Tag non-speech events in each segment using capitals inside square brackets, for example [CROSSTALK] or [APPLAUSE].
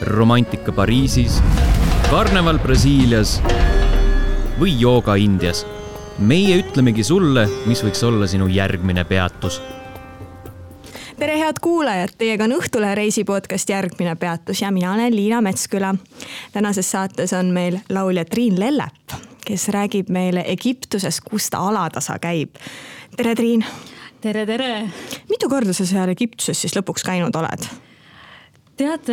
romantika Pariisis, karneval Brasiilias või jooga Indias. meie ütlemegi sulle, mis võiks olla sinu järgmine peatus tere, head kuulajad, teiega on Õhtulehe reisi podcast Järgmine peatus ja mina olen Liina Metsküla. tänases saates on meil laulja Triin Lellep, kes räägib meile Egiptuses, kus ta alatasa käib. tere, Triin. tere, tere. mitu korda sa seal Egiptuses siis lõpuks käinud oled? tead,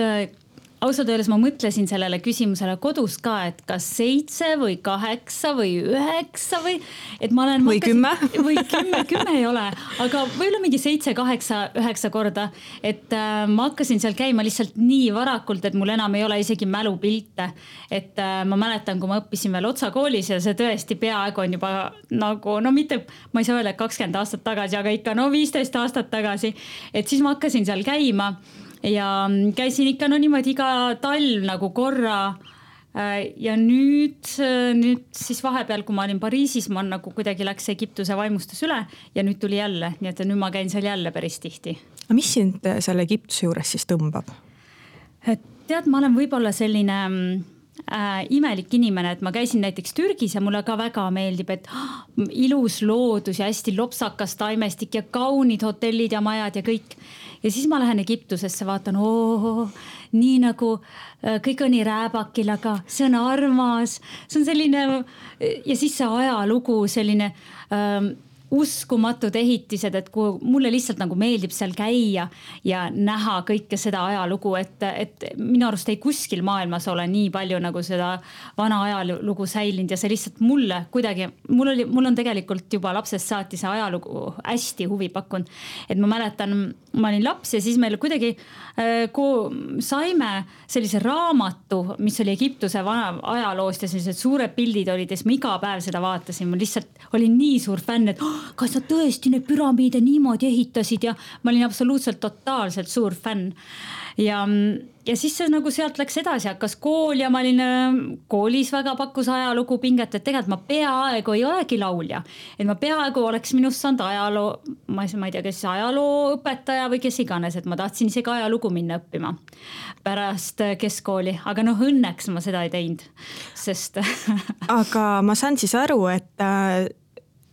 ausalt öeldes ma mõtlesin sellele küsimusele kodus ka, et kas seitse või kaheksa või üheksa või, et ma olen. või kümme. [LAUGHS] või kümme, kümme ei ole, aga võib-olla mingi seitse, kaheksa, üheksa korda. et äh, ma hakkasin seal käima lihtsalt nii varakult, et mul enam ei ole isegi mälupilte. et äh, ma mäletan, kui ma õppisin veel Otsa koolis ja see tõesti peaaegu on juba nagu no mitte, ma ei saa öelda, et kakskümmend aastat tagasi, aga ikka no viisteist aastat tagasi. et siis ma hakkasin seal käima ja käisin ikka no niimoodi iga talv nagu korra. Äh, ja nüüd, nüüd siis vahepeal, kui ma olin Pariisis, ma nagu kuidagi läks Egiptuse vaimustus üle ja nüüd tuli jälle, nii et nüüd ma käin seal jälle päris tihti. aga mis sind selle Egiptuse juures siis tõmbab? tead, ma olen võib-olla selline äh, imelik inimene, et ma käisin näiteks Türgis ja mulle ka väga meeldib, et oh, ilus loodus ja hästi lopsakas taimestik ja kaunid hotellid ja majad ja kõik. Ja siis ma lähen Egiptusesse, vaatan, oo, nii nagu äh, kõik on nii rääbakil, aga see on armas, see on selline ja siis see ajalugu, selline ähm, uskumatud ehitised, et kuhu mulle lihtsalt nagu meeldib seal käia ja näha kõike seda ajalugu, et, et minu arust ei kuskil maailmas ole nii palju nagu seda vana ajalugu säilinud ja see lihtsalt mulle kuidagi, mul oli, mul on tegelikult juba lapsest saati see ajalugu hästi huvi pakkunud. et ma mäletan, ma olin laps ja siis meil kuidagi äh, saime sellise raamatu, mis oli Egiptuse vana ajaloost ja sellised suured pildid olid ja siis ma iga päev seda vaatasin, ma lihtsalt olin nii suur fänn, et oh, kas nad tõesti neid püramiide niimoodi ehitasid ja ma olin absoluutselt totaalselt suur fänn. Ja, ja siis see nagu sealt läks edasi, hakkas kool ja ma olin äh, koolis väga pakkus ajalugu pinget, et tegelikult ma peaaegu ei olegi laulja. et ma peaaegu oleks minust saanud ajaloo, ma ei, ma ei tea, kes ajalooõpetaja või kes iganes, et ma tahtsin isegi ajalugu minna õppima pärast äh, keskkooli, aga noh, õnneks ma seda ei teinud, sest aga ma saan siis aru, et äh,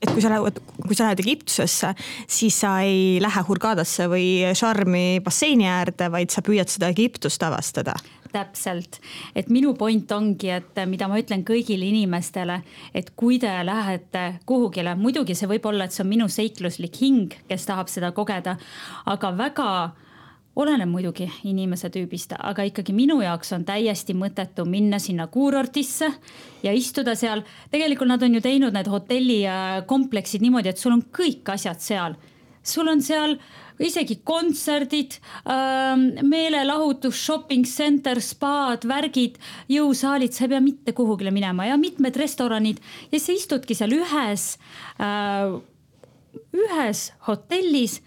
et kui sa lähed, kui sa lähed Egiptusesse, siis sa ei lähe Hurghadasse või Sharmi basseini äärde, vaid sa püüad seda Egiptust avastada. Täpselt, et minu point ongi, et mida ma ütlen kõigile inimestele, et kui te lähete kuhugile, muidugi see võib olla, et see on minu seikluslik hing, kes tahab seda kogeda, aga väga oleneb muidugi inimese tüübist, aga ikkagi minu jaoks on täiesti mõttetu minna sinna kuurortisse ja istuda seal. tegelikult nad on ju teinud need hotellikompleksid niimoodi, et sul on kõik asjad seal. sul on seal isegi kontserdid äh,, meelelahutus, shopping center, spaad, värgid, jõusaalid, sa ei pea mitte kuhugile minema ja mitmed restoranid ja sa istudki seal ühes äh,, ühes hotellis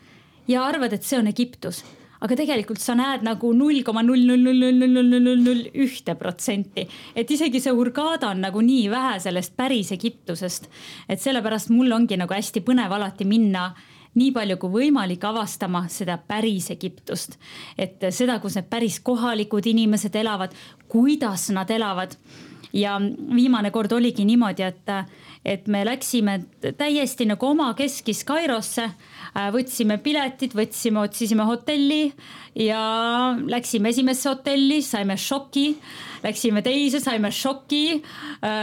ja arvad, et see on Egiptus aga tegelikult sa näed nagu null koma null null null null null null null null ühte protsenti. et isegi see Hurghada on nagu nii vähe sellest päris Egiptusest. et sellepärast mul ongi nagu hästi põnev alati minna nii palju kui võimalik avastama seda päris Egiptust. et seda, kus need päris kohalikud inimesed elavad, kuidas nad elavad. Ja viimane kord oligi niimoodi, et, et me läksime täiesti nagu omakeskis Kairosse võtsime piletid, võtsime, otsisime hotelli ja läksime esimesse hotelli, saime šoki. Läksime teise, saime šoki,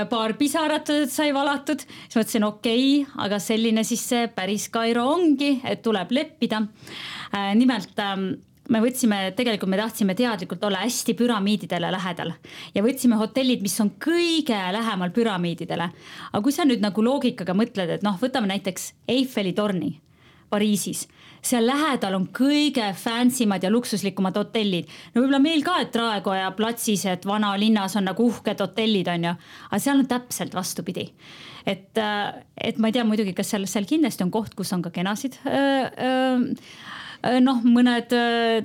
paar pisarat sai valatud, siis mõtlesin, okei okay,, aga selline siis see päris Kairo ongi, et tuleb leppida. Nimelt me võtsime, tegelikult me tahtsime teadlikult olla hästi püramiididele lähedal ja võtsime hotellid, mis on kõige lähemal püramiididele. aga kui sa nüüd nagu loogikaga mõtled, et noh, võtame näiteks Eiffeli torni Pariisis. seal lähedal on kõige fancy mad ja luksuslikumad hotellid. no võib-olla meil ka, et Raekoja platsis, et vanalinnas on nagu uhked hotellid, on ju. aga seal on täpselt vastupidi. et, äh, et ma ei tea muidugi, kas seal, seal kindlasti on koht, kus on ka kenasid öö, öö, noh, mõned,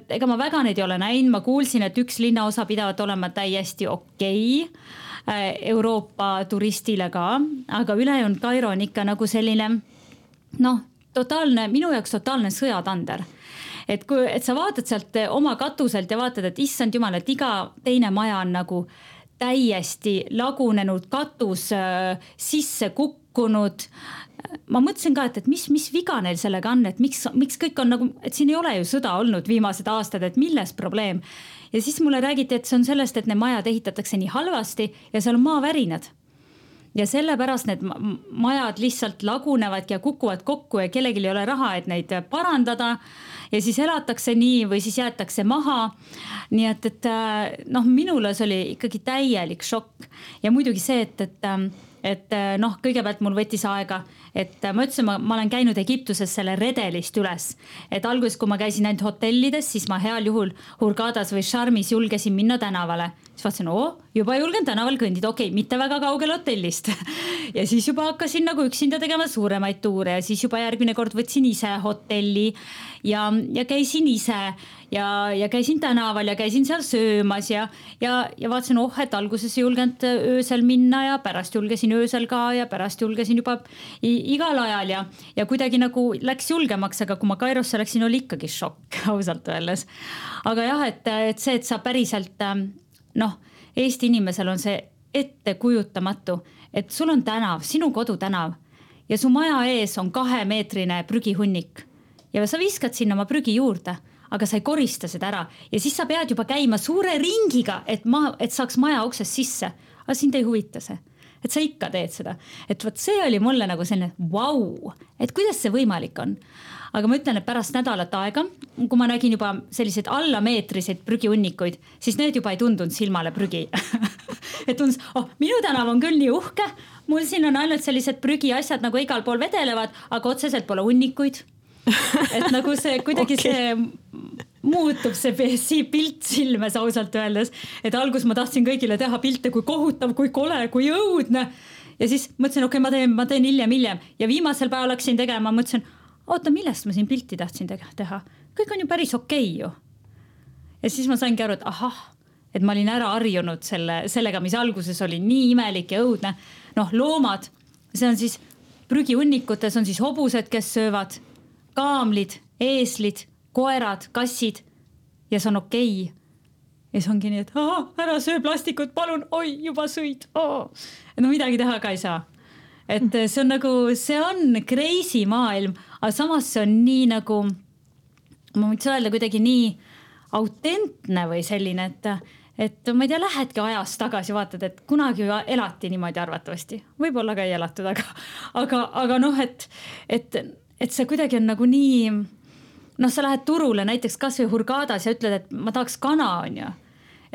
ega ma väga neid ei ole näinud, ma kuulsin, et üks linnaosa pidavat olema täiesti okei okay, Euroopa turistile ka, aga ülejäänud Kairo on ikka nagu selline noh totaalne, minu jaoks totaalne sõjatander. Et kui, et sa vaatad sealt oma katuselt ja vaatad, et issand jumal, et iga teine maja on nagu täiesti lagunenud, katus äh, sisse kukkunud ma mõtlesin ka, et, et mis, mis viga neil sellega on, et miks, miks kõik on nagu, et siin ei ole ju sõda olnud viimased aastad, et milles probleem. ja siis mulle räägiti, et see on sellest, et need majad ehitatakse nii halvasti ja seal on maavärinad ja sellepärast need majad lihtsalt lagunevadki ja kukuvad kokku ja kellelgi ei ole raha, et neid parandada. ja siis elatakse nii või siis jäetakse maha. nii et, et noh, minule see oli ikkagi täielik šokk ja muidugi see, et, et et noh, kõigepealt mul võttis aega, et ma ütlesin, ma, ma olen käinud Egiptuses selle redelist üles. et alguses, kui ma käisin ainult hotellides, siis ma heal juhul Hurgadas või Sharmis julgesin minna tänavale siis vaatasin, oo, juba julgen tänaval kõndida, okei okay,, mitte väga kaugel hotellist [LAUGHS] ja siis juba hakkasin nagu üksinda tegema suuremaid tuure ja siis juba järgmine kord võtsin ise hotelli ja, ja käisin ise ja, ja käisin tänaval ja käisin seal söömas ja, ja, ja vaatasin, oh, et alguses ei julgenud öösel minna ja pärast julgesin öösel ka ja pärast julgesin juba igal ajal ja, ja kuidagi nagu läks julgemaks, aga kui ma Kairosse läksin, oli ikkagi šokk [LAUGHS] ausalt öeldes. aga jah, et, et see, et sa päriselt noh, Eesti inimesel on see ettekujutamatu, et sul on tänav, sinu kodutänav ja su maja ees on kahemeetrine prügihunnik. Ja sa viskad sinna oma prügi juurde aga sa ei korista seda ära. Ja siis sa pead juba käima suure ringiga, et ma, et saaks maja uksest sisse. aga sind ei huvita see, et sa ikka teed seda, et vot see oli mulle nagu selline vau wow,, et kuidas see võimalik on aga ma ütlen, et pärast nädalat aega, kui ma nägin juba selliseid allameetriseid prügihunnikuid, siis need juba ei tundunud silmale prügi. [LAUGHS] Et tundus, oh minu tänav on küll nii uhke, mul siin on ainult sellised prügiasjad nagu igal pool vedelevad, aga otseselt pole hunnikuid. [LAUGHS] et nagu see kuidagi okay. see muutub see, see pilt silmes ausalt öeldes, et alguses ma tahtsin kõigile teha pilte, kui kohutav, kui kole, kui õudne. Ja siis mõtlesin, okei okay,, ma teen, ma teen hiljem, hiljem. Ja viimasel päeval hakkasin tegema, mõtlesin oota, millest ma siin pilti tahtsin teha, kõik on ju päris okei okay ju. ja siis ma saingi aru, et ahah, et ma olin ära harjunud selle, sellega, mis alguses oli nii imelik ja õudne. noh, loomad, see on siis prügihunnikutes on siis hobused, kes söövad, kaamlid, eeslid, koerad, kassid. Ja see on okei. Okay. ja siis ongi nii, et ära söö plastikut, palun, oi, juba sõid oh.. no midagi teha ka ei saa et see on nagu, see on crazy maailm, aga samas see on nii nagu, ma võiks öelda kuidagi nii autentne või selline, et, et ma ei tea, lähedki ajas tagasi, vaatad, et kunagi ju elati niimoodi arvatavasti, võib-olla ka ei elatud, aga, aga, aga noh, et, et, et see kuidagi on nagu nii noh, sa lähed turule näiteks kasvõi Hurgadas ja ütled, et ma tahaks kana, onju.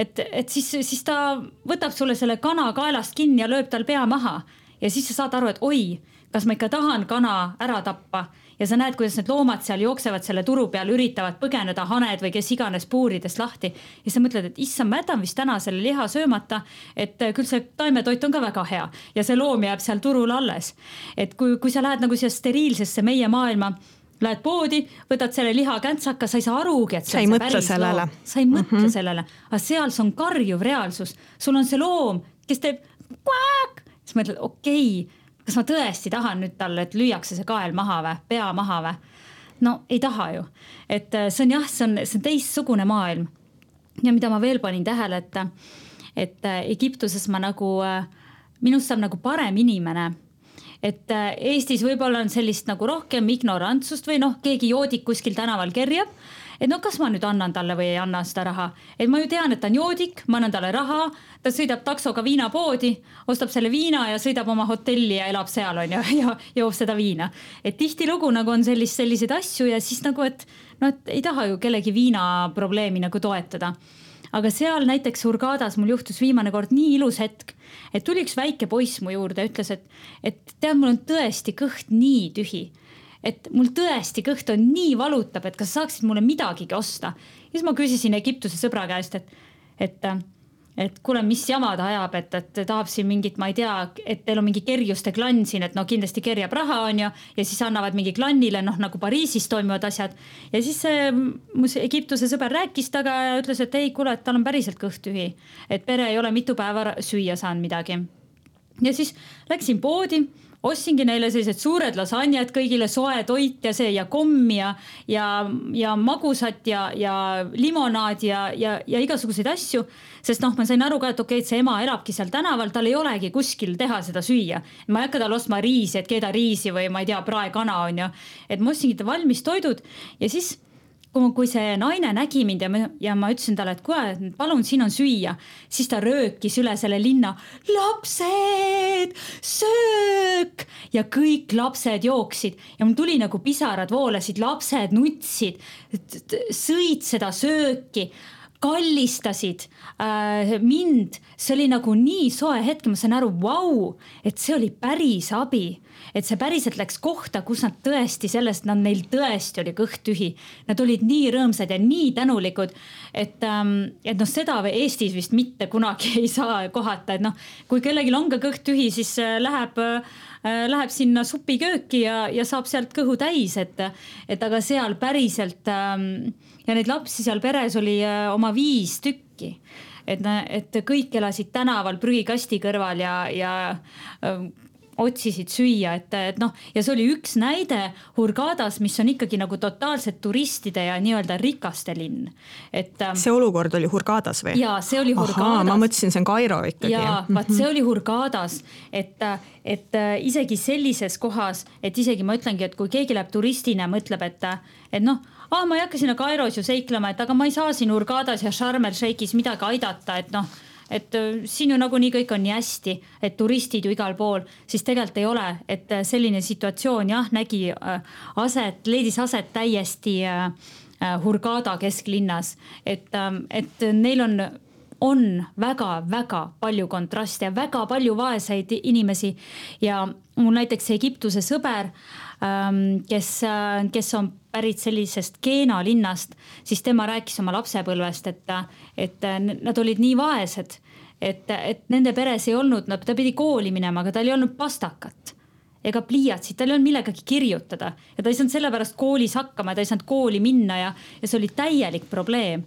et, et siis, siis ta võtab sulle selle kana kaelast kinni ja lööb tal pea maha ja siis sa saad aru, et oi, kas ma ikka tahan kana ära tappa ja sa näed, kuidas need loomad seal jooksevad selle turu peal, üritavad põgeneda, haned või kes iganes puuridest lahti. ja sa mõtled, et issand, ma jätan vist täna selle liha söömata, et küll see taimetoit on ka väga hea ja see loom jääb seal turul alles. et kui, kui sa lähed nagu siia steriilsesse meie maailma lähed poodi, võtad selle lihakäntsaka, sa ei saa arugi, et sa ei mõtle sellele. sa ei mõtle mm -hmm. sellele, aga seal see on karjuv reaalsus, sul on see loom, kes teeb kuaak siis mõtled, okei okay,, kas ma tõesti tahan nüüd talle, et lüüakse see kael maha või, pea maha või? no ei taha ju, et äh, see on jah, see on, see on teistsugune maailm. ja mida ma veel panin tähele, et, et äh, Egiptuses ma nagu, äh, minust saab nagu parem inimene et Eestis võib-olla on sellist nagu rohkem ignorantsust või noh, keegi joodik kuskil tänaval kerjab et no kas ma nüüd annan talle või ei anna seda raha, et ma ju tean, et ta on joodik, ma annan talle raha, ta sõidab taksoga viinapoodi, ostab selle viina ja sõidab oma hotelli ja elab seal on ju [LAUGHS] ja joob seda viina. et tihtilugu nagu on sellist, selliseid asju ja siis nagu, et noh, et ei taha ju kellegi viinaprobleemi nagu toetada. Aga seal näiteks Hurgadas mul juhtus viimane kord nii ilus hetk, et tuli üks väike poiss mu juurde, ütles, et, et tead, mul on tõesti kõht nii tühi et mul tõesti kõht on nii valutab, et kas saaksid mulle midagigi osta. ja siis ma küsisin Egiptuse sõbra käest, et, et, et kuule, mis jama ta ajab, et, et tahab siin mingit, ma ei tea, et teil on mingi kerjuste klann siin, et no kindlasti kerjab raha, on ju. ja siis annavad mingi klannile, noh nagu Pariisis toimuvad asjad. ja siis see mu Egiptuse sõber rääkis temaga ja ütles, et ei, kuule, et tal on päriselt kõht tühi. et pere ei ole mitu päeva süüa saanud midagi. ja siis läksin poodi ostsingi neile sellised suured lasanjad, kõigile soe toit ja see ja komm ja, ja, ja magusat ja, ja limonaad ja, ja, ja igasuguseid asju. sest noh, ma sain aru ka, et okei okay,, et see ema elabki seal tänaval, tal ei olegi kuskil teha seda süüa. ma ei hakka talle ostma riisi, et keeda riisi või ma ei tea, praekana on ju. et ma ostsingi ta valmis toidud ja siis kui, see naine nägi mind ja ma, ja ma ütlesin talle, et kuule, palun, siin on süüa, siis ta röökis üle selle linna. lapsed, söök! Ja kõik lapsed jooksid. Ja mul tuli nagu pisarad voolasid, lapsed nutsid, sõid seda sööki kallistasid äh, mind, see oli nagu nii soe hetk, ma sain aru, vau, et see oli päris abi et see päriselt läks kohta, kus nad tõesti sellest, nad, neil tõesti oli kõht tühi. Nad olid nii rõõmsad ja nii tänulikud, et, ähm, et noh, seda Eestis vist mitte kunagi [LAUGHS] ei saa kohata, et noh, kui kellelgi on ka kõht tühi, siis äh, läheb äh, läheb sinna supikööki ja, ja saab sealt kõhu täis, et, et aga seal päriselt ähm, ja neid lapsi seal peres oli äh, oma viis tükki et, et kõik elasid tänaval prügikasti kõrval ja, ja otsisid süüa, et, et noh, ja see oli üks näide Hurgadas, mis on ikkagi nagu totaalselt turistide ja nii-öelda rikaste linn, et. Ähm, see olukord oli Hurgadas või? ja see oli Hurgadas. ma mõtlesin, see on Kairo ikkagi. ja vaat see oli Hurgadas, et, et äh, isegi sellises kohas, et isegi ma ütlengi, et kui keegi läheb turistina mõtleb, et, et noh ah,, ma ei hakka sinna Kairos ju seiklema, et aga ma ei saa siin Hurgadas ja Sharm el Sheikhis midagi aidata, et noh et äh, siin ju nagunii kõik on nii hästi, et turistid ju igal pool, siis tegelikult ei ole, et äh, selline situatsioon jah, nägi äh, aset, leidis aset täiesti Hurghada kesklinnas, et, ähm, et neil on on väga-väga palju kontraste ja väga palju vaeseid inimesi. Ja mul näiteks Egiptuse sõber Ähm, kes, äh, kes on pärit sellisest Keena linnast, siis tema rääkis oma lapsepõlvest, et, et nad olid nii vaesed, et, et nende peres ei olnud, no ta pidi kooli minema, aga tal ei olnud pastakat ega pliiatsit, tal ei olnud millegagi kirjutada. Ja ta ei saanud sellepärast koolis hakkama, ta ei saanud kooli minna ja, ja see oli täielik probleem.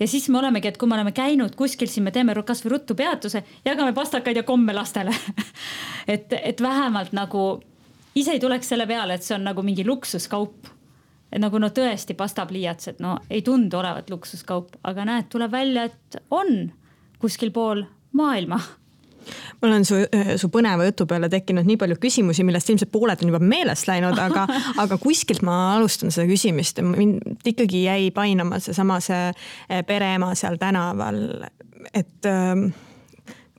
Ja siis me olemegi, et kui me oleme käinud kuskil, siis me teeme kasvõi ruttu peatuse, jagame pastakaid ja komme lastele. [LAUGHS] Et, et vähemalt nagu ise ei tuleks selle peale, et see on nagu mingi luksuskaup. et nagu no tõesti pastapliiatsed, no ei tundu olevat luksuskaup, aga näed, tuleb välja, et on kuskil pool maailma mul on su, su põneva jutu peale tekkinud nii palju küsimusi, millest ilmselt pooled on juba meelest läinud, aga, [LAUGHS] aga kuskilt ma alustan seda küsimist. mind ikkagi jäi painama seesama see eh, pereema seal tänaval, et äh,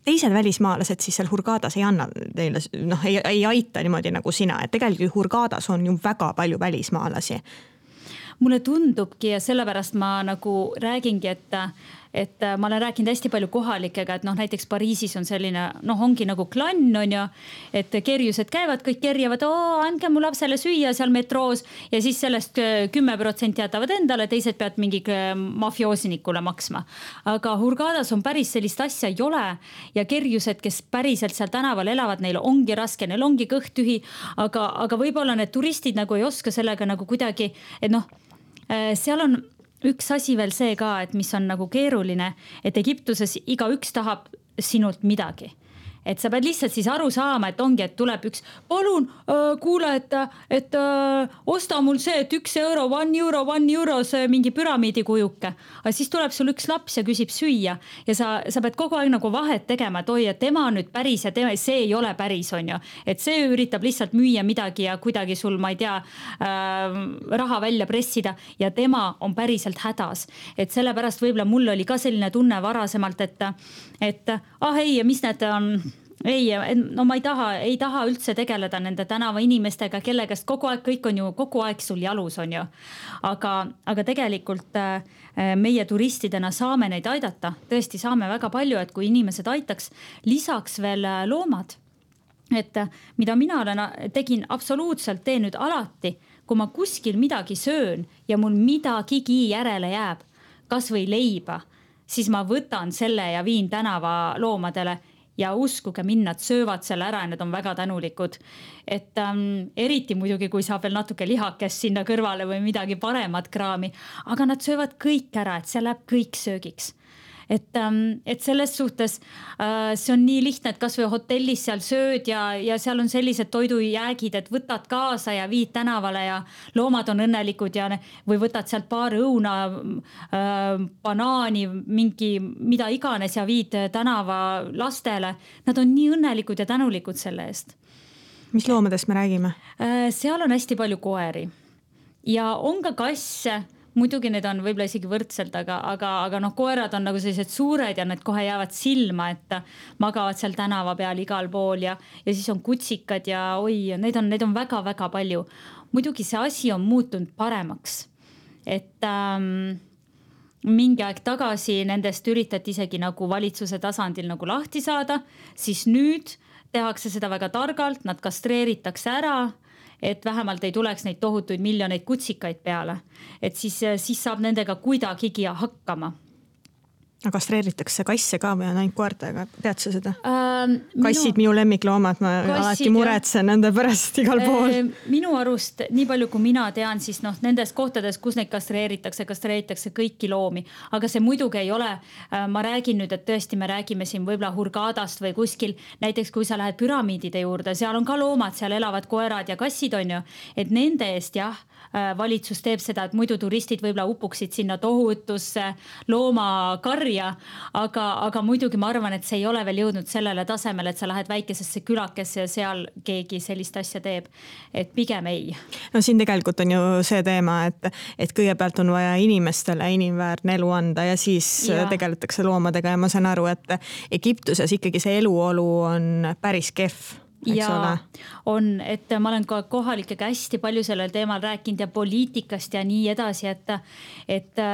teised välismaalased siis seal Hurgadas ei anna teile noh, ei, ei aita niimoodi nagu sina, et tegelikult Hurgadas on ju väga palju välismaalasi. Mulle tundubki ja sellepärast ma nagu räägingi, et et äh, ma olen rääkinud hästi palju kohalikega, et noh, näiteks Pariisis on selline noh, ongi nagu klann on ju. et kerjused käivad, kõik kerjavad, andke mu lapsele süüa seal metroos ja siis sellest äh, kümme protsenti jätavad endale, teised peavad mingi äh, mafioosinikule maksma. aga Hurgadas on päris sellist asja ei ole ja kerjused, kes päriselt seal tänaval elavad, neil ongi raske, neil ongi kõht tühi, aga, aga võib-olla need turistid nagu ei oska sellega nagu kuidagi, et noh seal on üks asi veel see ka, et mis on nagu keeruline, et Egiptuses igaüks tahab sinult midagi et sa pead lihtsalt siis aru saama, et ongi, et tuleb üks, palun äh, kuule, et, et äh, osta mul see, et üks euro, one euro, one euro, see mingi püramiidi kujuke. aga siis tuleb sul üks laps ja küsib süüa ja sa, sa pead kogu aeg nagu vahet tegema, et oi, et tema on nüüd päris ja tema, see ei ole päris, on ju. et see üritab lihtsalt müüa midagi ja kuidagi sul, ma ei tea äh,, raha välja pressida ja tema on päriselt hädas. et sellepärast võib-olla mul oli ka selline tunne varasemalt, et, et ah ei, mis need on ei, no ma ei taha, ei taha üldse tegeleda nende tänavainimestega, kelle käest kogu aeg, kõik on ju kogu aeg sul jalus, on ju. aga, aga tegelikult äh, meie turistidena saame neid aidata, tõesti saame väga palju, et kui inimesed aitaks, lisaks veel äh, loomad. et äh, mida mina olen, tegin absoluutselt, teen nüüd alati, kui ma kuskil midagi söön ja mul midagigi järele jääb, kasvõi leiba, siis ma võtan selle ja viin tänavaloomadele ja uskuge mind, nad söövad selle ära ja nad on väga tänulikud. et ähm, eriti muidugi, kui saab veel natuke lihakest sinna kõrvale või midagi paremat kraami, aga nad söövad kõik ära, et see läheb kõik söögiks et, ähm, et selles suhtes äh, see on nii lihtne, et kasvõi hotellis seal sööd ja, ja seal on sellised toidujäägid, et võtad kaasa ja viid tänavale ja loomad on õnnelikud ja või võtad sealt paar õuna äh,, banaani, mingi mida iganes ja viid tänava lastele. Nad on nii õnnelikud ja tänulikud selle eest. mis loomadest me räägime äh,? seal on hästi palju koeri ja on ka kasse muidugi need on võib-olla isegi võrdselt, aga, aga, aga noh, koerad on nagu sellised suured ja need kohe jäävad silma, et magavad seal tänava peal igal pool ja, ja siis on kutsikad ja oi, neid on, neid on väga-väga palju. muidugi see asi on muutunud paremaks, et ähm, mingi aeg tagasi nendest üritati isegi nagu valitsuse tasandil nagu lahti saada, siis nüüd tehakse seda väga targalt, nad kastreeritakse ära et vähemalt ei tuleks neid tohutuid miljoneid kutsikaid peale. et siis, siis saab nendega kuidagigi hakkama kastreeritakse kasse ka või on ainult koertega, tead sa seda äh,? kassid minu, minu lemmikloomad, ma kassid, alati muretsen nende pärast igal pool äh,. minu arust, nii palju kui mina tean, siis noh, nendes kohtades, kus neid kastreeritakse, kastreeritakse kõiki loomi. aga see muidugi ei ole äh,, ma räägin nüüd, et tõesti, me räägime siin võib-olla Hurghadast või kuskil. näiteks kui sa lähed püramiidide juurde, seal on ka loomad, seal elavad koerad ja kassid on ju. et nende eest jah äh,, valitsus teeb seda, et muidu turistid võib-olla upuksid sinna tohutusse loomakarja aga, aga muidugi ma arvan, et see ei ole veel jõudnud sellele tasemele, et sa lähed väikesesse külakesse ja seal keegi sellist asja teeb. et pigem ei. no siin tegelikult on ju see teema, et, et kõigepealt on vaja inimestele inimväärne elu anda ja siis ja. tegeletakse loomadega ja ma saan aru, et Egiptuses ikkagi see eluolu on päris kehv ja on, et ma olen ka kohalikega hästi palju sellel teemal rääkinud ja poliitikast ja nii edasi, et, et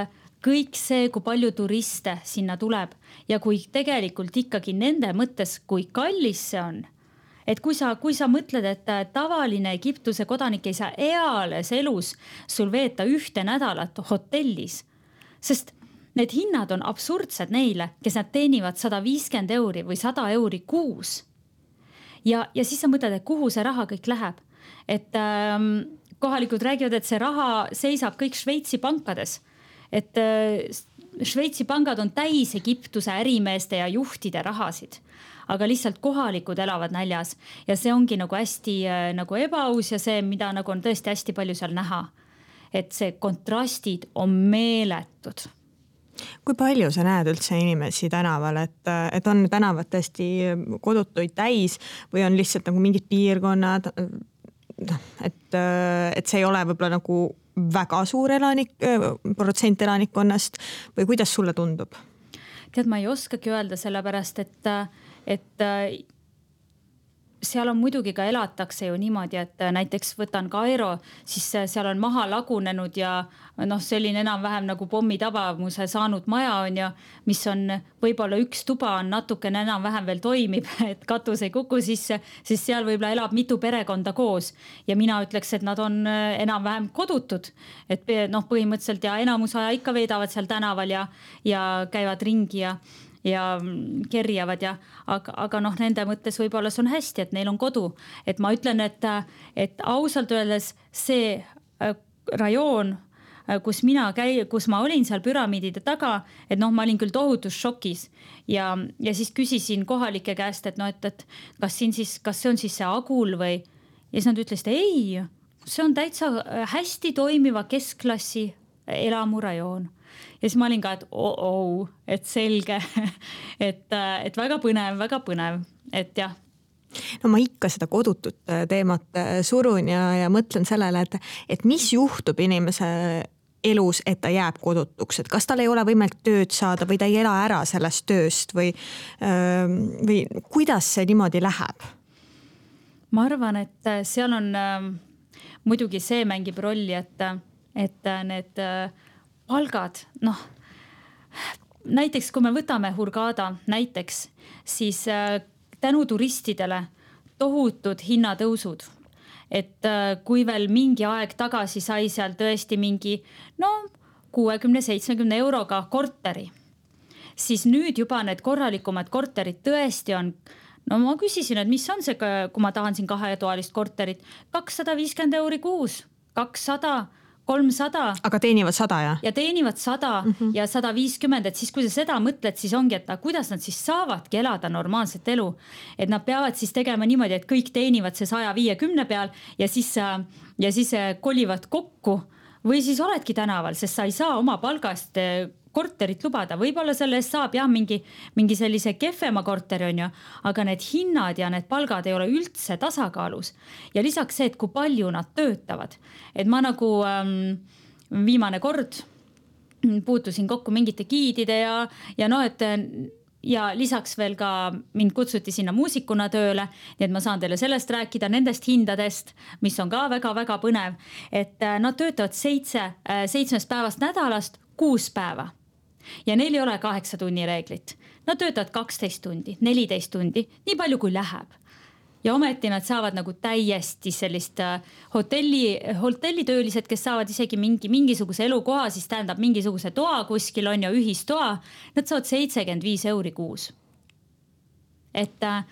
kõik see, kui palju turiste sinna tuleb ja kui tegelikult ikkagi nende mõttes, kui kallis see on et kui sa, kui sa mõtled, et tavaline Egiptuse kodanik ei saa eales elus sul veeta ühte nädalat hotellis, sest need hinnad on absurdsed neile, kes nad teenivad sada viiskümmend euri või sada euri kuus. Ja, ja siis sa mõtled, et kuhu see raha kõik läheb, et ähm, kohalikud räägivad, et see raha seisab kõik Šveitsi pankades. Et äh, Šveitsi pangad on täis Egiptuse ärimeeste ja juhtide rahasid. Aga lihtsalt kohalikud elavad näljas. Ja see ongi nagu hästi äh, nagu ebaaus ja see, mida nagu on tõesti hästi palju seal näha. et see kontrastid on meeletud kui palju sa näed üldse inimesi tänaval, et, et on tänavad tõesti kodutuid täis või on lihtsalt nagu mingid piirkonnad? noh, et, et see ei ole võib-olla nagu väga suur elanik, protsent elanikkonnast või kuidas sulle tundub? tead, ma ei oskagi öelda, sellepärast et, et seal on muidugi ka elatakse ju niimoodi, et näiteks võtan Kairo, siis seal on maha lagunenud ja noh, selline enam-vähem nagu pommitabamuse saanud maja on ju. mis on võib-olla üks tuba on natukene enam-vähem veel toimib, [LAUGHS] et katus ei kuku sisse, siis seal võib-olla elab mitu perekonda koos. ja mina ütleks, et nad on enam-vähem kodutud. et noh, põhimõtteliselt ja enamus aja ikka veedavad seal tänaval ja, ja käivad ringi ja ja kerjavad ja aga, aga noh, nende mõttes võib-olla see on hästi, et neil on kodu. et ma ütlen, et, et ausalt öeldes see äh, rajoon äh, kus mina käi-, kus ma olin seal püramiidide taga, et noh, ma olin küll tohutus šokis ja, ja siis küsisin kohalike käest, et noh, et, et kas siin siis, kas see on siis see Agul või. ja siis nad ütlesid ei, see on täitsa äh, hästi toimiva keskklassi elamurajoon ja siis ma olin ka, et oh-oh, et selge [LAUGHS] et, et väga põnev, väga põnev, et jah no ma ikka seda kodutut äh, teemat äh, surun ja, ja mõtlen sellele, et, et mis juhtub inimese elus, et ta jääb kodutuks, et kas tal ei ole võimalik tööd saada või ta ei ela ära sellest tööst või, ähm, või kuidas see niimoodi läheb? ma arvan, et äh, seal on äh, muidugi see mängib rolli, et, et need äh, palgad, noh näiteks kui me võtame Hurghada näiteks, siis äh, tänu turistidele tohutud hinnatõusud. et äh, kui veel mingi aeg tagasi sai seal tõesti mingi no kuuekümne, seitsmekümne euroga korteri, siis nüüd juba need korralikumad korterid tõesti on no ma küsisin, et mis on see, kui ma tahan siin kahetoalist korterit, kakssada viiskümmend euri kuus, kakssada kolmsada. aga teenivad sada jah? ja teenivad sada mm -hmm. ja sada viiskümmend, et siis, kui sa seda mõtled, siis ongi, et kuidas nad siis saavadki elada normaalset elu. et nad peavad siis tegema niimoodi, et kõik teenivad see saja viiekümne peal ja siis, ja siis kolivad kokku või siis oledki tänaval, sest sa ei saa oma palga eest korterit lubada, võib-olla selle eest saab jah, mingi, mingi sellise kehvema korteri on ju, aga need hinnad ja need palgad ei ole üldse tasakaalus. ja lisaks see, et kui palju nad töötavad, et ma nagu ähm, viimane kord puutusin kokku mingite giidide ja, ja noh, et ja lisaks veel ka mind kutsuti sinna muusikuna tööle, nii et ma saan teile sellest rääkida, nendest hindadest, mis on ka väga-väga põnev. et äh, nad töötavad seitse, äh, seitsmest päevast nädalast kuus päeva ja neil ei ole kaheksa tunni reeglit. Nad töötavad kaksteist tundi, neliteist tundi, nii palju kui läheb. Ja ometi nad saavad nagu täiesti sellist äh, hotelli, hotellitöölised, kes saavad isegi mingi, mingisuguse elukoha, siis tähendab mingisuguse toa kuskil on ju, ühistoa. Nad saavad seitsekümmend viis euri kuus. et äh,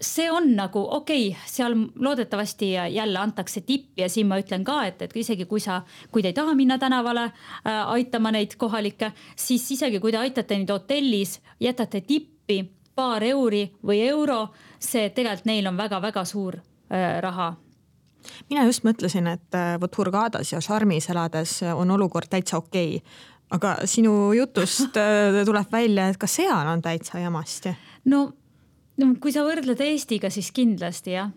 see on nagu okei okay,, seal loodetavasti jälle antakse tippi ja siin ma ütlen ka, et, et isegi kui sa, kui te ei taha minna tänavale äh, aitama neid kohalikke, siis isegi kui te aitate neid hotellis, jätate tippi paar euri või euro, see tegelikult neil on väga-väga suur äh, raha mina just mõtlesin, et äh, vot Hurgadas ja Sharmis elades on olukord täitsa okei okay. aga sinu jutust [LAUGHS] äh, tuleb välja, et ka seal on täitsa jamasti. no no kui sa võrdled Eestiga, siis kindlasti jah.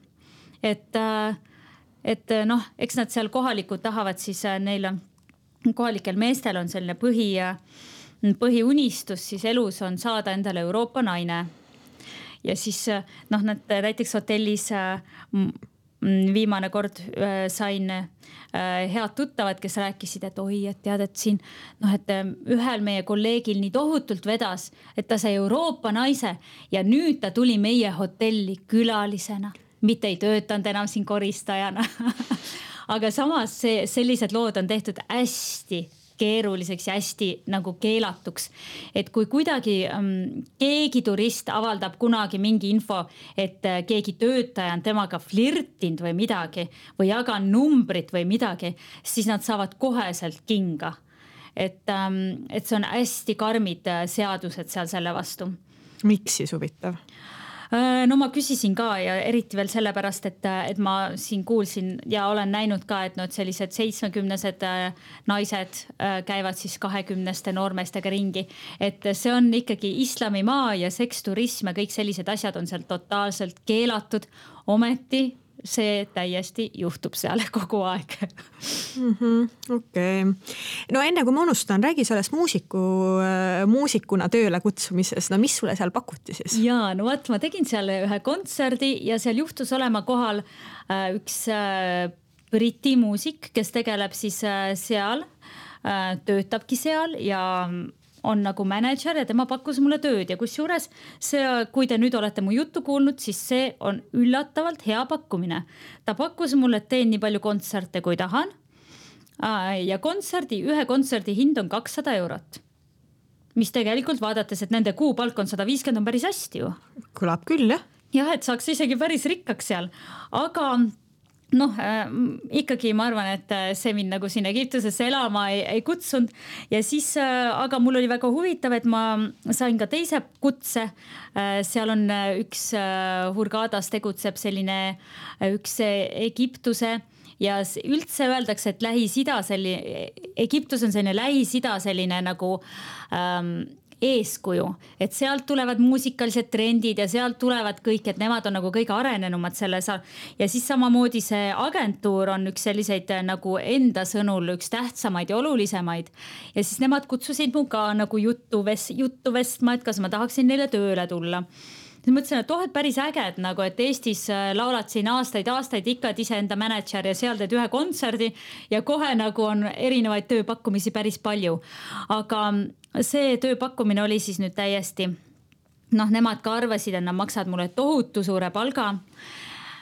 et, äh, et äh, noh, eks nad seal kohalikud tahavad siis äh, neil kohalikel meestel on selline põhi, põhiunistus siis elus on saada endale Euroopa naine. Ja siis noh, nad näiteks hotellis Mm, viimane kord äh, sain äh, head tuttavad, kes rääkisid, et oi, et tead, et siin noh, et äh, ühel meie kolleegil nii tohutult vedas, et ta sai Euroopa naise ja nüüd ta tuli meie hotelli külalisena, mitte ei töötanud enam siin koristajana. [LAUGHS] Aga samas see, sellised lood on tehtud hästi keeruliseks ja hästi nagu keelatuks. et kui kuidagi ähm, keegi turist avaldab kunagi mingi info, et äh, keegi töötaja on temaga flirtinud või midagi või jaganud numbrit või midagi, siis nad saavad koheselt kinga. et ähm,, et see on hästi karmid äh, seadused seal selle vastu. miks siis huvitav? Äh, no ma küsisin ka ja eriti veel sellepärast, et, et ma siin kuulsin ja olen näinud ka, et noh, et sellised seitsmekümnesed äh, naised äh, käivad siis kahekümneste noormeestega ringi. et see on ikkagi islamimaa ja seksturism ja kõik sellised asjad on seal totaalselt keelatud. ometi see täiesti juhtub seal [LAUGHS] kogu aeg mm -hmm,. okei okay., no enne kui ma unustan, räägi sellest muusiku, äh, muusikuna tööle kutsumisest, no mis sulle seal pakuti siis? ja no vot, ma tegin seal ühe kontserdi ja seal juhtus olema kohal äh, üks äh, Briti muusik, kes tegeleb siis äh, seal äh,, töötabki seal ja on nagu mänedžer ja tema pakkus mulle tööd ja kusjuures see, kui te nüüd olete mu juttu kuulnud, siis see on üllatavalt hea pakkumine. ta pakkus mulle, et teen nii palju kontserte, kui tahan. ja kontserdi, ühe kontserdi hind on kakssada eurot. mis tegelikult vaadates, et nende kuupalk on sada viiskümmend, on päris hästi ju. kõlab küll jah. jah, et saaks isegi päris rikkaks seal, aga noh äh,, ikkagi ma arvan, et äh, see mind nagu sinna Egiptusesse elama ei, ei kutsunud. ja siis äh,, aga mul oli väga huvitav, et ma sain ka teise kutse äh,. seal on äh, üks äh, Hurgadas tegutseb selline äh, üks Egiptuse ja üldse öeldakse, et Lähis-Ida selline, Egiptus on selline Lähis-Ida selline nagu ähm, eeskuju, et sealt tulevad muusikalised trendid ja sealt tulevad kõik, et nemad on nagu kõige arenenumad selles. ja siis samamoodi see agentuur on üks selliseid nagu enda sõnul üks tähtsamaid ja olulisemaid. ja siis nemad kutsusid mu ka nagu juttu vest-, juttu vestma, et kas ma tahaksin neile tööle tulla siis mõtlesin, et oh, et päris äge, et nagu, et Eestis äh, laulad siin aastaid-aastaid ikka, et iseenda mänedžer ja seal teed ühe kontserdi ja kohe nagu on erinevaid tööpakkumisi päris palju. aga see tööpakkumine oli siis nüüd täiesti noh, nemad ka arvasid, et nad maksavad mulle tohutu suure palga.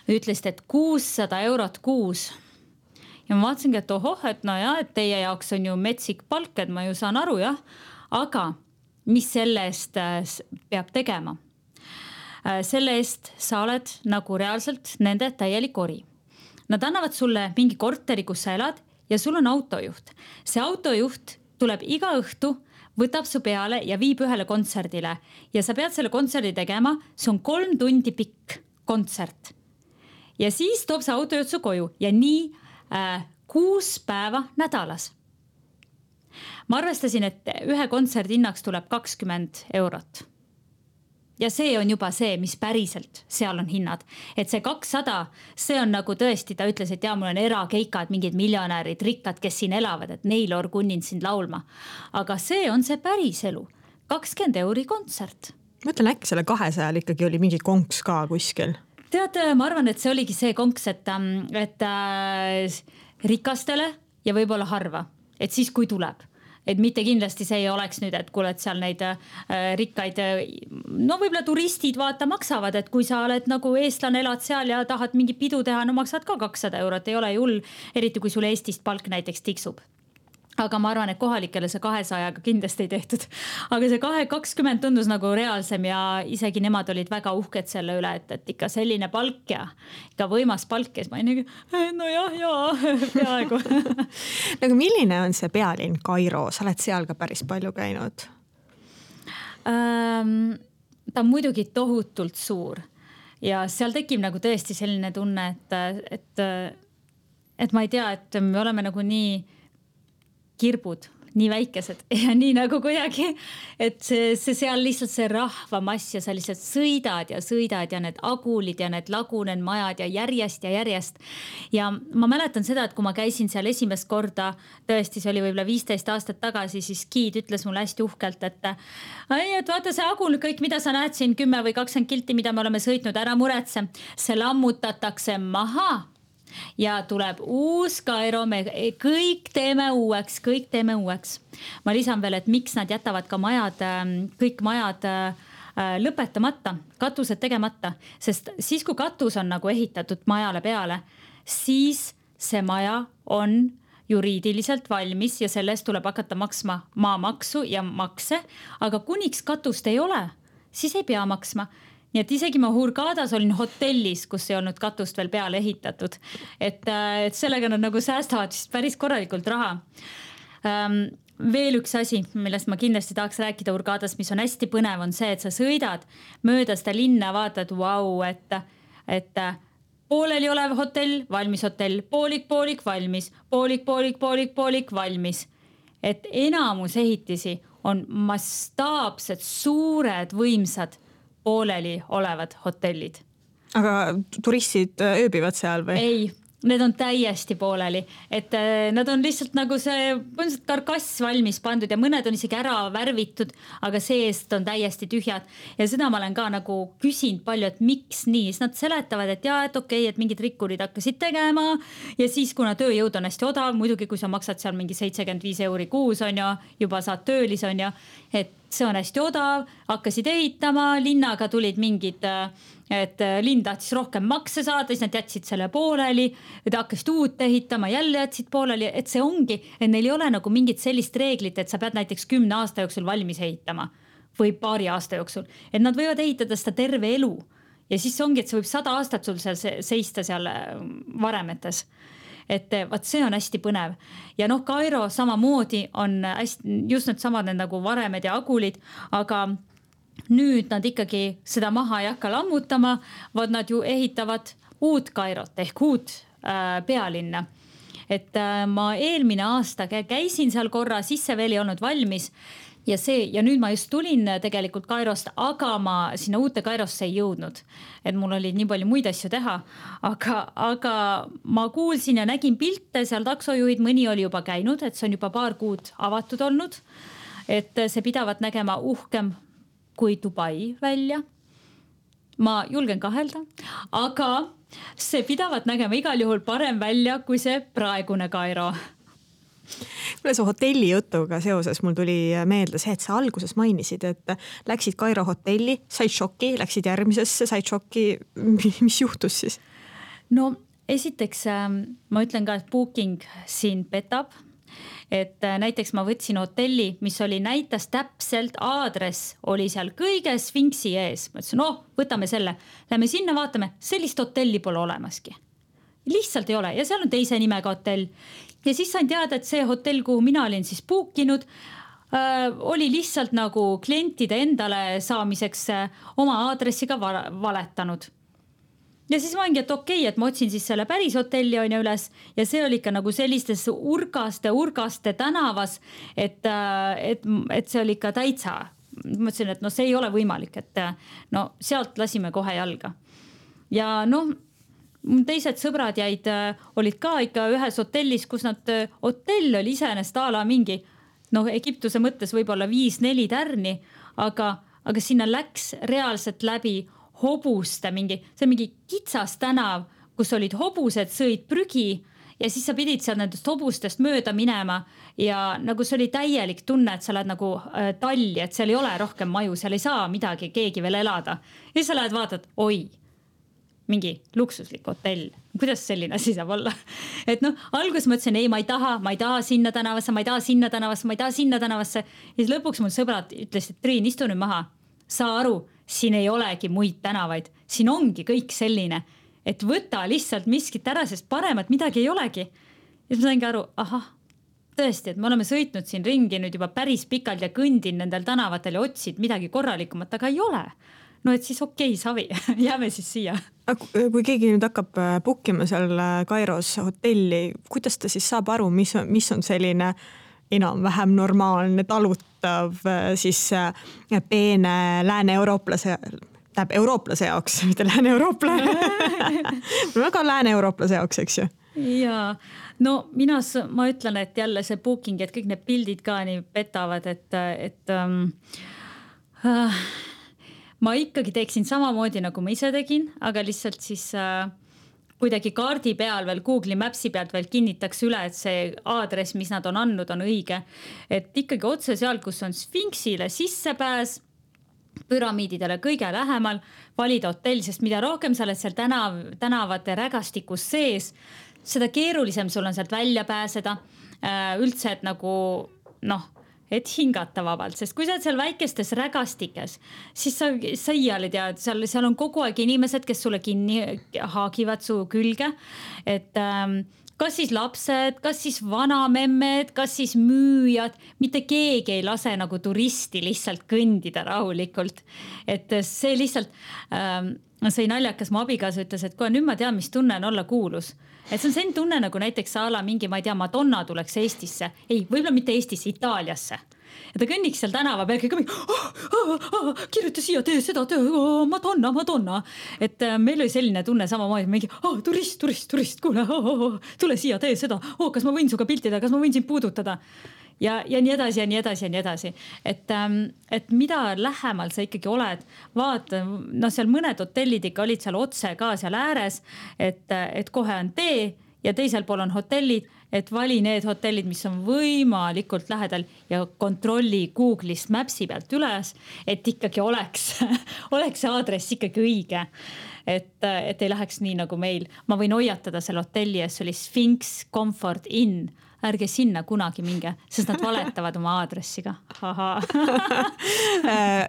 ütlesid, et kuussada eurot kuus. ja ma vaatasingi, et ohoh, et no ja, et teie jaoks on ju metsik palk, et ma ju saan aru jah, aga mis selle eest äh, peab tegema selle eest sa oled nagu reaalselt nende täielik ori. Nad annavad sulle mingi korteri, kus sa elad ja sul on autojuht. see autojuht tuleb iga õhtu, võtab su peale ja viib ühele kontserdile ja sa pead selle kontserdi tegema, see on kolm tundi pikk kontsert. ja siis toob see autojuht su koju ja nii äh, kuus päeva nädalas. ma arvestasin, et ühe kontserdi hinnaks tuleb kakskümmend eurot ja see on juba see, mis päriselt seal on hinnad, et see kakssada, see on nagu tõesti, ta ütles, et ja mul on erakeikad, mingid miljonärid, rikkad, kes siin elavad, et neil orgunnin sind laulma. aga see on see päris elu, kakskümmend euri kontsert. ma ütlen, äkki selle kahesajal ikkagi oli mingi konks ka kuskil? tead, ma arvan, et see oligi see konks, et, et äh, rikastele ja võib-olla harva, et siis, kui tuleb et mitte kindlasti see ei oleks nüüd, et kuule, et seal neid äh, rikkaid, no võib-olla turistid vaata maksavad, et kui sa oled nagu eestlane, elad seal ja tahad mingit pidu teha, no maksad ka kakssada eurot, ei ole ju hull. eriti kui sul Eestist palk näiteks tiksub aga ma arvan, et kohalikele see kahesajaga kindlasti ei tehtud. aga see kahe kakskümmend tundus nagu reaalsem ja isegi nemad olid väga uhked selle üle, et, et ikka selline palk ja ikka võimas palk ja siis ma olin nagu nojah, jaa, [LAUGHS] peaaegu [LAUGHS] nagu milline on see pealinn Kairo, sa oled seal ka päris palju käinud ähm,? ta on muidugi tohutult suur ja seal tekib nagu tõesti selline tunne, et, et, et ma ei tea, et me oleme nagu nii kirbud nii väikesed [LAUGHS] ja nii nagu kuidagi, et see, see seal lihtsalt see rahvamass ja sa lihtsalt sõidad ja sõidad ja need agulid ja need lagunenud majad ja järjest ja järjest. ja ma mäletan seda, et kui ma käisin seal esimest korda, tõesti, see oli võib-olla viisteist aastat tagasi, siis giid ütles mulle hästi uhkelt, et. ei, et vaata see agul, kõik, mida sa näed siin kümme või kakskümmend kilti, mida me oleme sõitnud, ära muretse, see lammutatakse maha ja tuleb uus Kairo, me kõik teeme uueks, kõik teeme uueks. ma lisan veel, et miks nad jätavad ka majad, ähm, kõik majad äh, lõpetamata, katused tegemata, sest siis, kui katus on nagu ehitatud majale peale, siis see maja on juriidiliselt valmis ja selle eest tuleb hakata maksma maamaksu ja makse. aga kuniks katust ei ole, siis ei pea maksma nii et isegi ma Hurgadas olin hotellis, kus ei olnud katust veel peale ehitatud. et, äh, et sellega nad nagu säästavad vist päris korralikult raha ähm, veel üks asi, millest ma kindlasti tahaks rääkida Hurgadas, mis on hästi põnev, on see, et sa sõidad mööda seda linna, vaatad, vau, et, et äh, pooleliolev hotell, valmis hotell, poolik, poolik, valmis, poolik, poolik, poolik, poolik, valmis. et enamus ehitisi on mastaapsed, suured, võimsad pooleli olevad hotellid. aga turistid äh, ööbivad seal või? ei, need on täiesti pooleli, et äh, nad on lihtsalt nagu see põhimõtteliselt karkass valmis pandud ja mõned on isegi ära värvitud, aga seest on täiesti tühjad. ja seda ma olen ka nagu küsinud palju, et miks nii, siis nad seletavad, et ja, et okei okay,, et mingid rikkurid hakkasid tegema. ja siis, kuna tööjõud on hästi odav, muidugi kui sa maksad seal mingi seitsekümmend viis euri kuus on ju, juba saad töölise on ju, et see on hästi odav, hakkasid ehitama, linnaga tulid mingid, et linn tahtis rohkem makse saada, siis nad jätsid selle pooleli. hakkasid uut ehitama, jälle jätsid pooleli, et see ongi, et neil ei ole nagu mingit sellist reeglit, et sa pead näiteks kümne aasta jooksul valmis ehitama või paari aasta jooksul, et nad võivad ehitada seda terve elu ja siis ongi, et see võib sada aastat sul seal seista seal varemetes et eh, vot see on hästi põnev. ja noh, Kairo samamoodi on hästi just needsamad need nagu varemed ja agulid, aga nüüd nad ikkagi seda maha ei hakka lammutama, vaid nad ju ehitavad uut Kairot ehk uut äh, pealinna et äh, ma eelmine aasta käisin seal korra, siis see veel ei olnud valmis ja see ja nüüd ma just tulin äh, tegelikult Kairost, aga ma sinna uute Kairosse ei jõudnud. et mul oli nii palju muid asju teha, aga, aga ma kuulsin ja nägin pilte seal taksojuhid, mõni oli juba käinud, et see on juba paar kuud avatud olnud. et see pidavat nägema uhkem kui Dubai välja. ma julgen kahelda, aga see pidavat nägema igal juhul parem välja kui see praegune Kairo kuule, su hotelli jutuga seoses mul tuli meelde see, et sa alguses mainisid, et läksid Kairo hotelli, said šoki, läksid järgmisesse, said šoki. [LAUGHS] mis juhtus siis? no esiteks ähm, ma ütlen ka, et booking sind petab et äh, näiteks ma võtsin hotelli, mis oli, näitas täpselt, aadress oli seal kõige Sfinksi ees. ma ütlesin, noh, võtame selle, lähme sinna, vaatame, sellist hotelli pole olemaski. lihtsalt ei ole. Ja seal on teise nimega hotell. Ja siis sain teada, et see hotell, kuhu mina olin siis book inud äh,, oli lihtsalt nagu klientide endale saamiseks äh, oma aadressi ka valetanud ja siis ma olingi, et okei okay,, et ma otsin siis selle päris hotelli on ju üles ja see oli ikka nagu sellistes urgaste, urgaste tänavas, et, äh, et, et see oli ikka täitsa. mõtlesin, et noh, see ei ole võimalik, et äh, no sealt lasime kohe jalga. ja noh, teised sõbrad jäid, äh, olid ka ikka ühes hotellis, kus nad, hotell oli iseenesest a la mingi noh, Egiptuse mõttes võib-olla viis-neli tärni, aga, aga sinna läks reaalselt läbi hobuste mingi, see on mingi kitsas tänav, kus olid hobused, sõid prügi ja siis sa pidid seal nendest hobustest mööda minema ja nagu see oli täielik tunne, et sa lähed nagu äh, talli, et seal ei ole rohkem maju, seal ei saa midagi, keegi veel elada. ja siis sa lähed vaatad, oi, mingi luksuslik hotell, kuidas selline asi saab olla? [LAUGHS] et noh, alguses mõtlesin, ei, ma ei taha, ma ei taha sinna tänavasse, ma ei taha sinna tänavasse, ma ei taha sinna tänavasse. ja siis lõpuks mul sõbrad ütlesid, Triin, istu nüüd maha, saa aru siin ei olegi muid tänavaid, siin ongi kõik selline, et võta lihtsalt miskit ära, sest paremat midagi ei olegi. ja siis ma saingi aru, ahah, tõesti, et me oleme sõitnud siin ringi nüüd juba päris pikalt ja kõndin nendel tänavatel ja otsid midagi korralikumat, aga ei ole no et siis okei okay,, savi [LAUGHS] jääme siis siia. kui keegi nüüd hakkab äh, book ima seal äh, Kairos hotelli, kuidas ta siis saab aru, mis on, mis on selline äh, enam-vähem normaalne, talutav äh, siis äh, peene lääne-eurooplase tähendab eurooplase jaoks, [LAUGHS] mitte lääne-eurooplane [LAUGHS] väga lääne-eurooplase jaoks, eks ju. ja no mina, ma ütlen, et jälle see booking, et kõik need pildid ka nii petavad, et, et ähm, äh, ma ikkagi teeksin samamoodi, nagu ma ise tegin, aga lihtsalt siis äh, kuidagi kaardi peal veel Google'i Maps'i pealt veel kinnitaks üle, et see aadress, mis nad on andnud, on õige. et ikkagi otse sealt, kus on Sphinxile sissepääs püramiididele kõige lähemal, valida hotell, sest mida rohkem sa oled seal tänav, tänavate rägastikus sees, seda keerulisem sul on sealt välja pääseda. Äh, üldse, et nagu noh et hingata vabalt, sest kui sa oled seal väikestes rägastikes, siis sa, sa iial ei tea, seal, seal on kogu aeg inimesed, kes sulle kinni haagivad su külge. et ähm, kas siis lapsed, kas siis vanamemmed, kas siis müüjad, mitte keegi ei lase nagu turisti lihtsalt kõndida rahulikult. et see lihtsalt ähm,, see oli naljakas, mu abikaasa ütles, et kuule nüüd ma tean, mis tunne on olla kuulus. Et see on selline tunne nagu näiteks a la mingi, ma ei tea, Madonna tuleks Eestisse, ei, võib-olla mitte Eestisse, Itaaliasse. Ja ta kõnniks seal tänava peal, kõik oh, oh, oh, kirjuta siia, tee seda, tee oh, Madonna, Madonna. et äh, meil oli selline tunne samamoodi, mingi oh, turist, turist, turist, kuule oh, oh, oh, tule siia, tee seda. Oh,, kas ma võin sinuga pilti teha, kas ma võin sind puudutada ja, ja nii edasi ja nii edasi ja nii edasi. et, ähm, et mida lähemal sa ikkagi oled, vaata, noh, seal mõned hotellid ikka olid seal otse ka seal ääres, et, et kohe on tee ja teisel pool on hotellid, et vali need hotellid, mis on võimalikult lähedal ja kontrolli Google'ist Maps'i pealt üles, et ikkagi oleks [LAUGHS] oleks see aadress ikkagi õige. et, et ei läheks nii nagu meil, ma võin hoiatada selle hotelli ees, see oli Sphinx Comfort Inn ärge sinna kunagi minge, sest nad valetavad oma aadressi ka. [LAUGHS]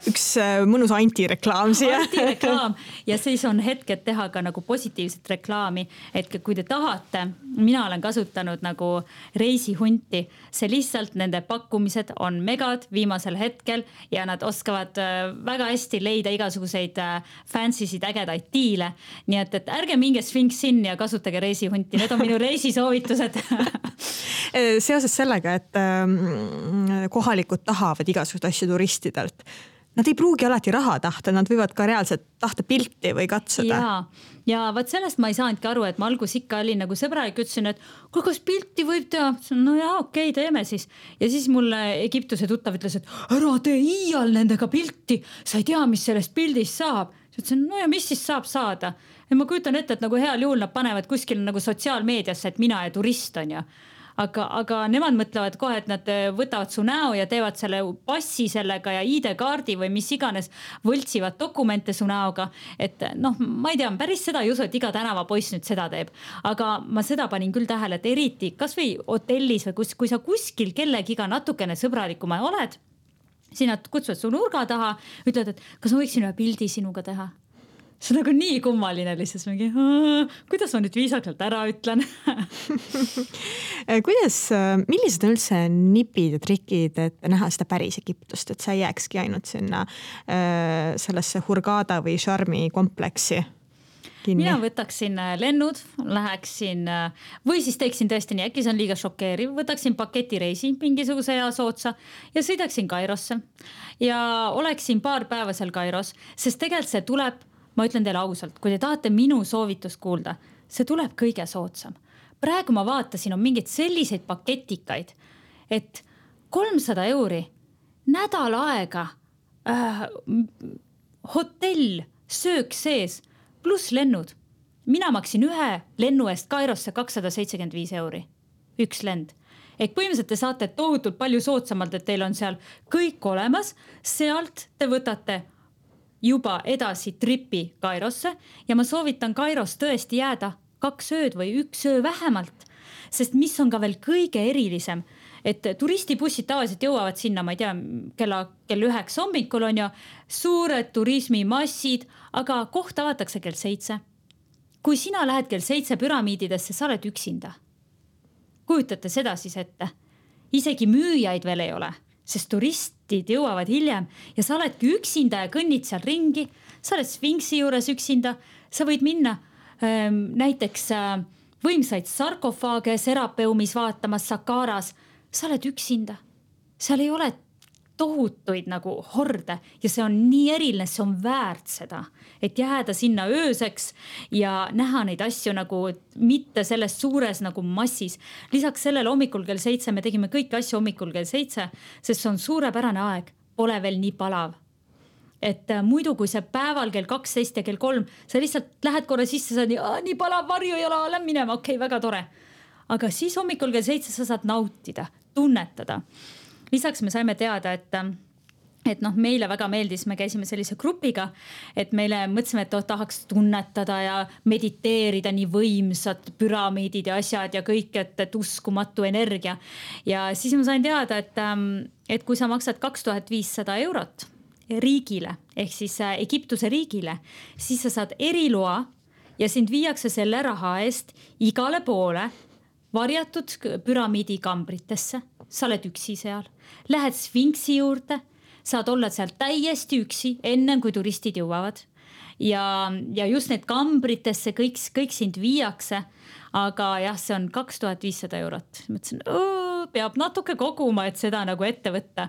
üks äh, mõnus antireklaam siia. antireklaam ja siis on hetk, et teha ka nagu positiivset reklaami, et kui te tahate, mina olen kasutanud nagu reisihunti, see lihtsalt nende pakkumised on megad viimasel hetkel ja nad oskavad äh, väga hästi leida igasuguseid äh, fancy sid, ägedaid diile. nii et, et ärge minge Sphinx Inni ja kasutage reisihunti, need on minu reisisoovitused [LAUGHS] seoses sellega, et ehm, kohalikud tahavad igasuguseid asju turistidelt nad ei pruugi alati raha tahta, nad võivad ka reaalselt tahta pilti või katsuda. ja, ja vot sellest ma ei saanudki aru, et ma alguses ikka olin nagu sõbralik, ütlesin, et kuule, kas pilti võib teha? no jaa, okei okay,, teeme siis. ja siis mulle Egiptuse tuttav ütles, et ära tee iial nendega pilti, sa ei tea, mis sellest pildist saab. siis ütlesin, no ja mis siis saab saada. ja ma kujutan ette, et nagu heal juhul nad panevad kuskil nagu sotsiaalmeediasse, et mina ja turist on ju aga, aga nemad mõtlevad kohe, et nad äh, võtavad su näo ja teevad selle passi sellega ja ID-kaardi või mis iganes, võltsivad dokumente su näoga. et noh, ma ei tea, päris seda ei usu, et iga tänavapoiss nüüd seda teeb. aga ma seda panin küll tähele, et eriti kasvõi hotellis või kus, kui sa kuskil kellegiga natukene sõbralikum oled siis nad kutsuvad su nurga taha, ütlevad, et kas ma võiksin ühe pildi sinuga teha see on nagu nii kummaline lihtsalt mingi, kuidas ma nüüd viisakalt ära ütlen [LAUGHS] kuidas, millised on üldse nipid ja trikid, et näha seda päris Egiptust, et sa ei jääkski ainult sinna äh, sellesse Hurghada või Sharmi kompleksi? Kinni. mina võtaksin äh, lennud, läheksin äh, või siis teeksin tõesti nii, äkki see on liiga šokeeriv, võtaksin paketireisi mingisuguse hea soodsa ja sõidaksin Kairosse. ja oleksin paar päeva seal Kairos, sest tegelikult see tuleb ma ütlen teile ausalt, kui te tahate minu soovitust kuulda, see tuleb kõige soodsam. praegu ma vaatasin, on mingeid selliseid paketikaid, et kolmsada euri, nädal aega äh,, hotell, söök sees, pluss lennud. mina maksin ühe lennu eest Kairosse kakssada seitsekümmend viis euri, üks lend ehk põhimõtteliselt te saate tohutult palju soodsamalt, et teil on seal kõik olemas, sealt te võtate juba edasi tripi Kairosse ja ma soovitan Kairos tõesti jääda kaks ööd või üks öö vähemalt. sest mis on ka veel kõige erilisem, et turistibussid tavaliselt jõuavad sinna, ma ei tea, kella, kell üheksa hommikul on ju, suured turismimassid, aga koht avatakse kell seitse. kui sina lähed kell seitse püramiididesse, sa oled üksinda. kujutate seda siis ette? isegi müüjaid veel ei ole sest turistid jõuavad hiljem ja sa oledki üksinda ja kõnnid seal ringi. sa oled Sfinksi juures üksinda, sa võid minna ähm, näiteks äh, võimsaid sarkofaage Serapeumis vaatamas Sakaras. sa oled üksinda, seal ei ole tohutuid nagu horde ja see on nii eriline, see on väärt seda, et jääda sinna ööseks ja näha neid asju nagu mitte selles suures nagu massis. lisaks sellele hommikul kell seitse me tegime kõiki asju hommikul kell seitse, sest see on suurepärane aeg, pole veel nii palav et äh, muidu, kui see päeval kell kaksteist ja kell kolm, sa lihtsalt lähed korra sisse, sa oled nii, nii palav varju ole, lähen minema, okei okay,, väga tore. aga siis hommikul kell seitse sa saad nautida, tunnetada lisaks me saime teada, et et noh, meile väga meeldis, me käisime sellise grupiga, et meile mõtlesime, et oh, tahaks tunnetada ja mediteerida nii võimsad püramiidid ja asjad ja kõik, et, et uskumatu energia. ja siis ma sain teada, et, et kui sa maksad kaks tuhat viissada eurot riigile ehk siis äh, Egiptuse riigile, siis sa saad eriloa ja sind viiakse selle raha eest igale poole varjatud püramiidi kambritesse, sa oled üksi seal, lähed Sfinksi juurde, saad olla seal täiesti üksi, ennem kui turistid jõuavad. ja, ja just need kambritesse kõik, kõik sind viiakse. aga jah, see on kaks tuhat viissada eurot, mõtlesin, peab natuke koguma, et seda nagu ette võtta.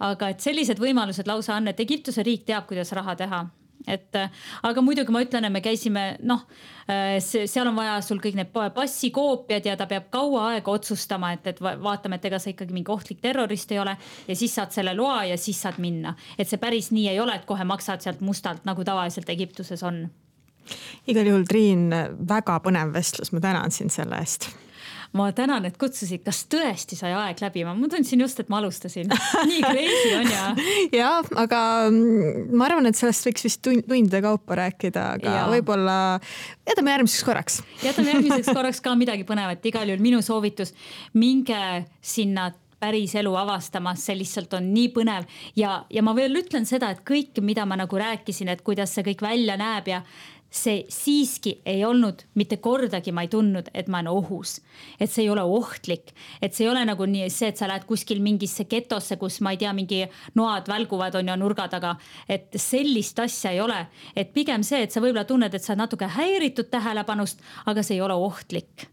aga et sellised võimalused lausa on, et Egiptuse riik teab, kuidas raha teha et aga muidugi ma ütlen, et me käisime noh, seal on vaja sul kõik need passikoopiad ja ta peab kaua aega otsustama, et, et vaatame, et ega sa ikkagi mingi ohtlik terrorist ei ole ja siis saad selle loa ja siis saad minna. et see päris nii ei ole, et kohe maksad sealt mustalt, nagu tavaliselt Egiptuses on. igal juhul, Triin, väga põnev vestlus, ma tänan sind selle eest ma tänan, et kutsusid, kas tõesti sai aeg läbi, ma tundsin just, et ma alustasin. nii crazy on ju. ja, [LAUGHS] aga mm, ma arvan, et sellest võiks vist tundide kaupa rääkida, aga võib-olla jätame järgmiseks korraks. jätame järgmiseks korraks ka midagi põnevat, igal juhul minu soovitus, minge sinna päris elu avastamas, see lihtsalt on nii põnev ja, ja ma veel ütlen seda, et kõik, mida ma nagu rääkisin, et kuidas see kõik välja näeb ja see siiski ei olnud mitte kordagi, ma ei tundnud, et ma olen ohus. et see ei ole ohtlik, et see ei ole nagu nii see, et sa lähed kuskil mingisse getosse, kus ma ei tea, mingi noad välguvad, on ju nurga taga. et sellist asja ei ole, et pigem see, et sa võib-olla tunned, et sa oled natuke häiritud tähelepanust, aga see ei ole ohtlik.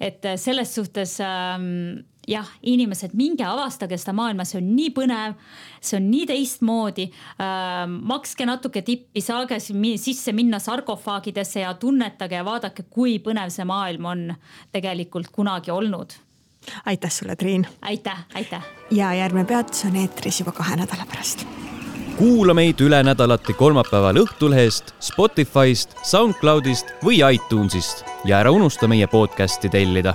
et selles suhtes ähm, jah, inimesed, minge avastage seda maailma, see on nii põnev, see on nii teistmoodi äh,. makske natuke tippi, saage sisse minna sarkofaagidesse ja tunnetage ja vaadake, kui põnev see maailm on tegelikult kunagi olnud. aitäh sulle, Triin. aitäh, aitäh. ja järgmine peatus on eetris juba kahe nädala pärast kuula meid üle nädalati kolmapäeval Õhtulehest, Spotify'st, SoundCloud'ist või iTunes'ist ja ära unusta meie podcast'i tellida